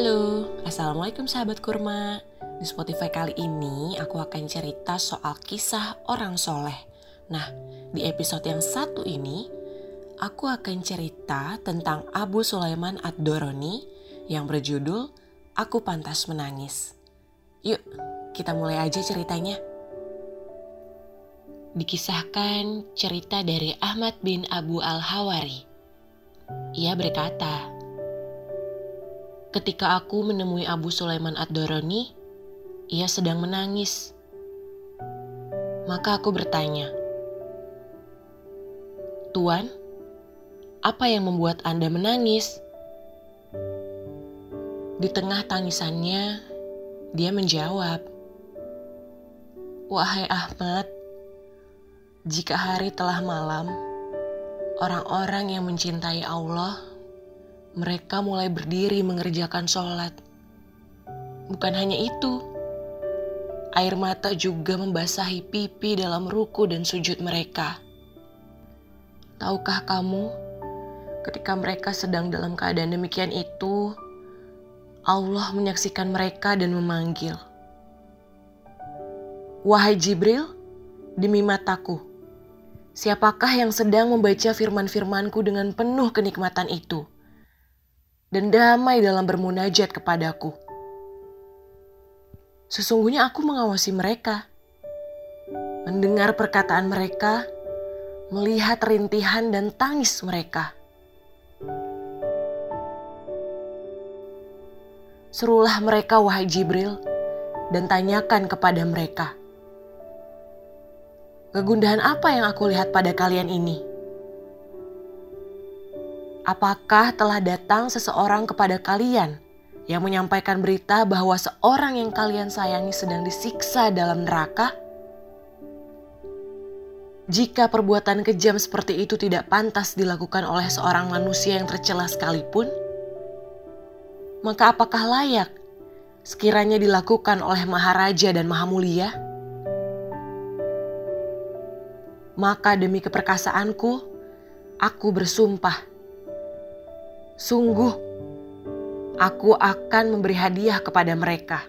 Halo, Assalamualaikum sahabat kurma. Di Spotify kali ini aku akan cerita soal kisah orang soleh. Nah, di episode yang satu ini, aku akan cerita tentang Abu Sulaiman Ad-Doroni yang berjudul Aku Pantas Menangis. Yuk, kita mulai aja ceritanya. Dikisahkan cerita dari Ahmad bin Abu Al-Hawari. Ia berkata, Ketika aku menemui Abu Sulaiman Ad-Doroni, ia sedang menangis. Maka aku bertanya, Tuan, apa yang membuat Anda menangis? Di tengah tangisannya, dia menjawab, Wahai Ahmad, jika hari telah malam, orang-orang yang mencintai Allah mereka mulai berdiri mengerjakan sholat. Bukan hanya itu, air mata juga membasahi pipi dalam ruku dan sujud mereka. Tahukah kamu, ketika mereka sedang dalam keadaan demikian itu, Allah menyaksikan mereka dan memanggil, "Wahai Jibril, demi mataku, siapakah yang sedang membaca firman-firmanku dengan penuh kenikmatan itu?" Dan damai dalam bermunajat kepadaku. Sesungguhnya aku mengawasi mereka, mendengar perkataan mereka, melihat rintihan dan tangis mereka. Serulah mereka, wahai Jibril, dan tanyakan kepada mereka, "Kegundahan apa yang aku lihat pada kalian ini?" Apakah telah datang seseorang kepada kalian yang menyampaikan berita bahwa seorang yang kalian sayangi sedang disiksa dalam neraka? Jika perbuatan kejam seperti itu tidak pantas dilakukan oleh seorang manusia yang tercela sekalipun, maka apakah layak sekiranya dilakukan oleh Maharaja dan Mahamulia? Maka demi keperkasaanku, aku bersumpah Sungguh, aku akan memberi hadiah kepada mereka.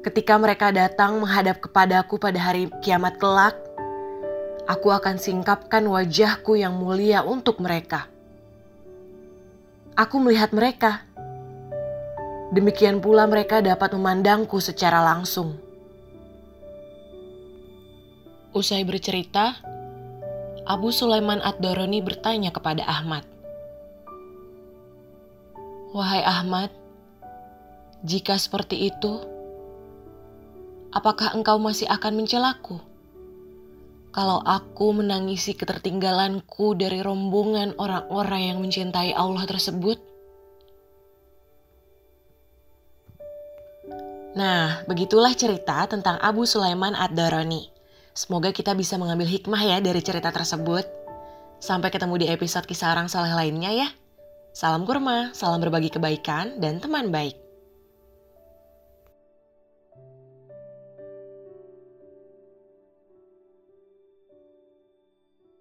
Ketika mereka datang menghadap kepadaku pada hari kiamat kelak, aku akan singkapkan wajahku yang mulia untuk mereka. Aku melihat mereka. Demikian pula mereka dapat memandangku secara langsung. Usai bercerita, Abu Sulaiman Ad-Doroni bertanya kepada Ahmad. Wahai Ahmad, jika seperti itu, apakah engkau masih akan mencelaku? Kalau aku menangisi ketertinggalanku dari rombongan orang-orang yang mencintai Allah tersebut? Nah, begitulah cerita tentang Abu Sulaiman Ad-Darani. Semoga kita bisa mengambil hikmah ya dari cerita tersebut. Sampai ketemu di episode kisah orang soleh lainnya ya. Salam kurma, salam berbagi kebaikan, dan teman baik.